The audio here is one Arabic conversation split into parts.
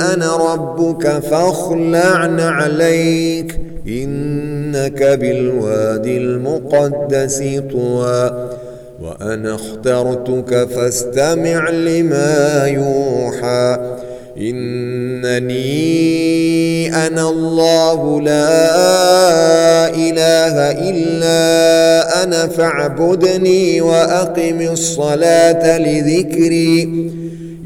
أنا ربك فاخلع عليك. إنك بالوادي المقدس طوى. وأنا اخترتك فاستمع لما يوحى. إنني أنا الله لا إله إلا أنا فاعبدني وأقم الصلاة لذكري.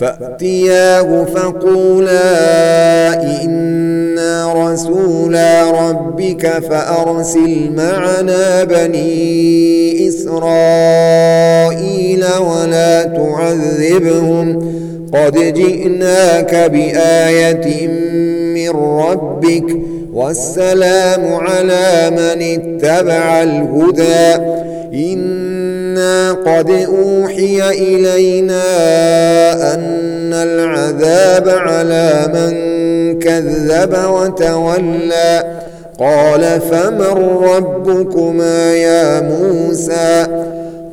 فأتياه فقولا إنا رسولا ربك فأرسل معنا بني إسرائيل ولا تعذبهم قد جئناك بآية من ربك والسلام على من اتبع الهدى. إنا قد أوحي إلينا أن العذاب على من كذب وتولى. قال فمن ربكما يا موسى؟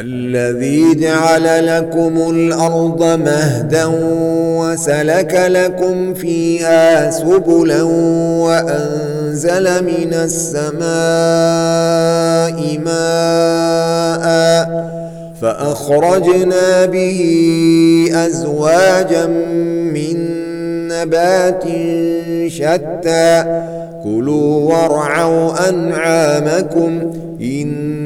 الذي جعل لكم الأرض مهدا وسلك لكم فيها سبلا وأنزل من السماء ماء فأخرجنا به أزواجا من نبات شتى كلوا وارعوا أنعامكم إن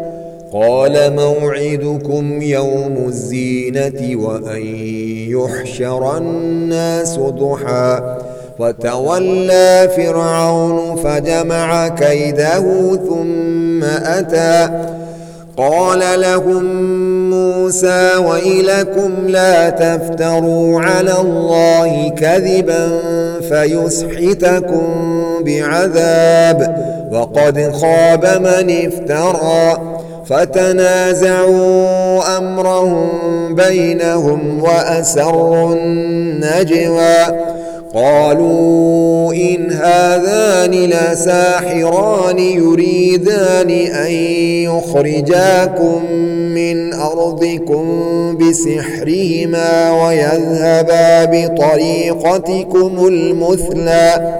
قال موعدكم يوم الزينة وأن يحشر الناس ضحى. وتولى فرعون فجمع كيده ثم أتى. قال لهم موسى ويلكم لا تفتروا على الله كذبا فيسحتكم بعذاب. وقد خاب من افترى. فتنازعوا أمرهم بينهم وأسروا النجوى. قالوا إن هذان لساحران يريدان أن يخرجاكم من أرضكم بسحرهما ويذهبا بطريقتكم المثلى.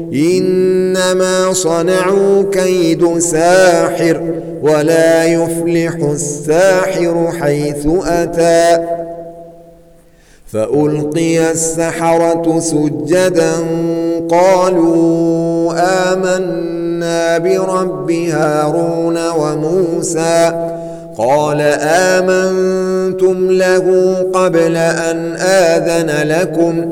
إنما صنعوا كيد ساحر ولا يفلح الساحر حيث أتى. فألقي السحرة سجدا قالوا آمنا برب هارون وموسى. قال آمنتم له قبل أن آذن لكم.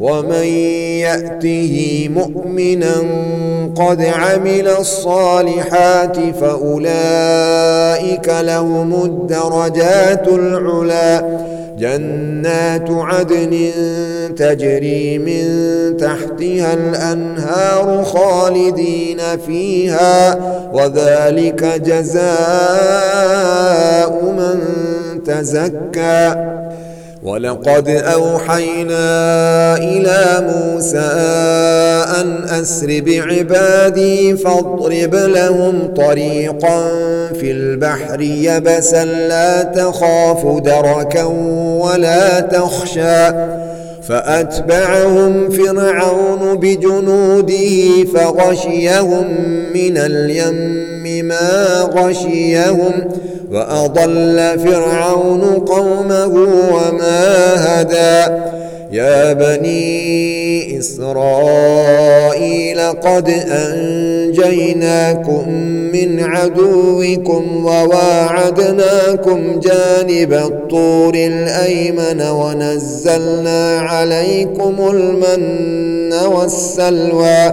ومن يأته مؤمنا قد عمل الصالحات فأولئك لهم الدرجات العلا. جنات عدن تجري من تحتها الأنهار خالدين فيها وذلك جزاء من تزكى. ولقد أوحينا إلى موسى أن أسر بعبادي فاضرب لهم طريقا في البحر يبسا لا تخاف دركا ولا تخشى فأتبعهم فرعون بجنوده فغشيهم من اليم ما غشيهم وأضل فرعون قومه وما هدى. يا بني إسرائيل قد أنجيناكم من عدوكم وواعدناكم جانب الطور الأيمن ونزلنا عليكم المن والسلوى.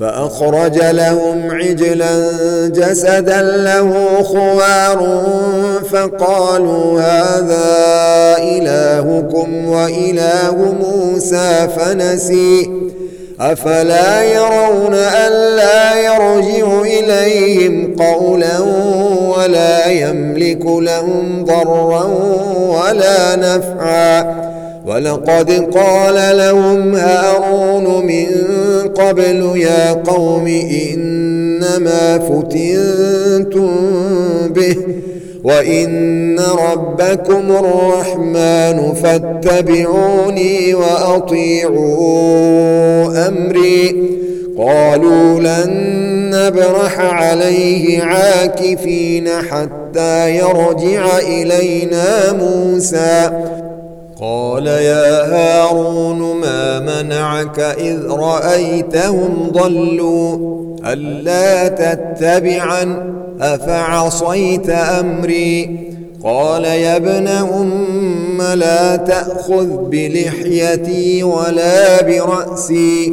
فأخرج لهم عجلا جسدا له خوار فقالوا هذا إلهكم وإله موسى فنسي. أفلا يرون ألا يرجع إليهم قولا ولا يملك لهم ضرا ولا نفعا. ولقد قال لهم هارون من قبل يا قوم إنما فتنتم به وإن ربكم الرحمن فاتبعوني وأطيعوا أمري. قالوا لن نبرح عليه عاكفين حتى يرجع إلينا موسى. قال يا هارون ما منعك إذ رأيتهم ضلوا؟ ألا تتبعا أفعصيت أمري؟ قال يا ابن أم لا تأخذ بلحيتي ولا برأسي.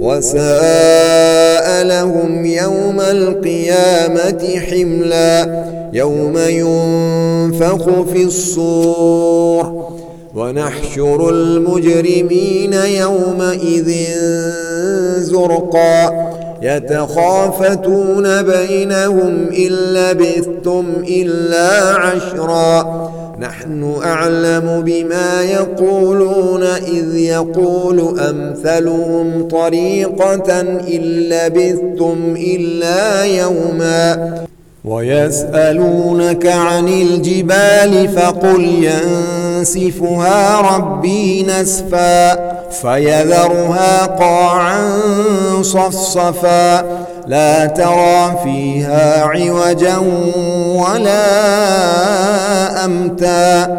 وساء لهم يوم القيامة حملا يوم ينفخ في الصور ونحشر المجرمين يومئذ زرقا يتخافتون بينهم إن لبثتم إلا عشرا. نحن أعلم بما يقولون إذ يقول أمثلهم طريقة إن لبثتم إلا يوما. ويسألونك عن الجبال فقل ينسفها ربي نسفا فيذرها قاعا صفصفا لا ترى فيها عوجا ولا أمتا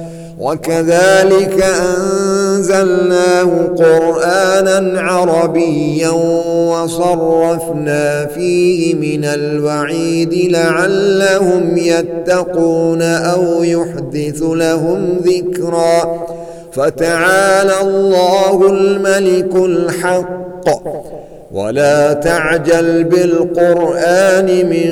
وكذلك أنزلناه قرآنا عربيا وصرفنا فيه من الوعيد لعلهم يتقون أو يحدث لهم ذكرا. فتعالى الله الملك الحق. ولا تعجل بالقرآن من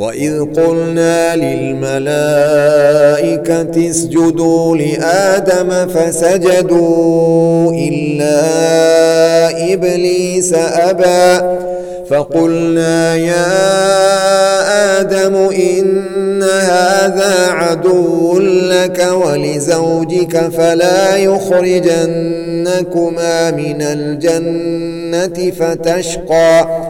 وإذ قلنا للملائكة اسجدوا لآدم فسجدوا إلا إبليس أبى فقلنا يا آدم إن هذا عدو لك ولزوجك فلا يخرجنكما من الجنة فتشقى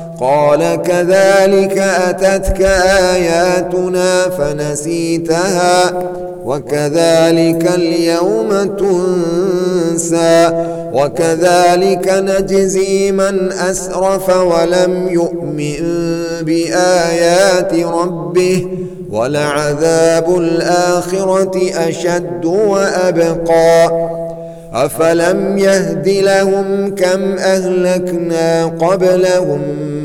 قال كذلك أتتك آياتنا فنسيتها وكذلك اليوم تنسى وكذلك نجزي من أسرف ولم يؤمن بآيات ربه ولعذاب الآخرة أشد وأبقى أفلم يهد لهم كم أهلكنا قبلهم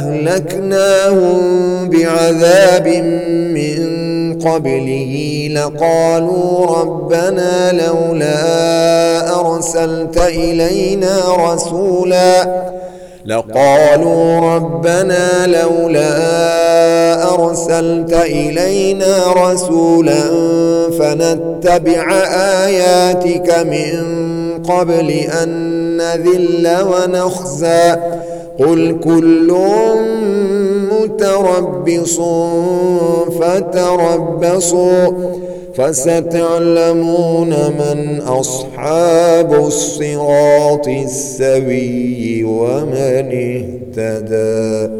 أهلكناهم بعذاب من قبله لقالوا ربنا لولا أرسلت إلينا رسولا لقالوا ربنا لولا أرسلت إلينا رسولا فنتبع آياتك من قبل أن نذل ونخزى قل كل متربص فتربصوا فستعلمون من أصحاب الصراط السوي ومن اهتدى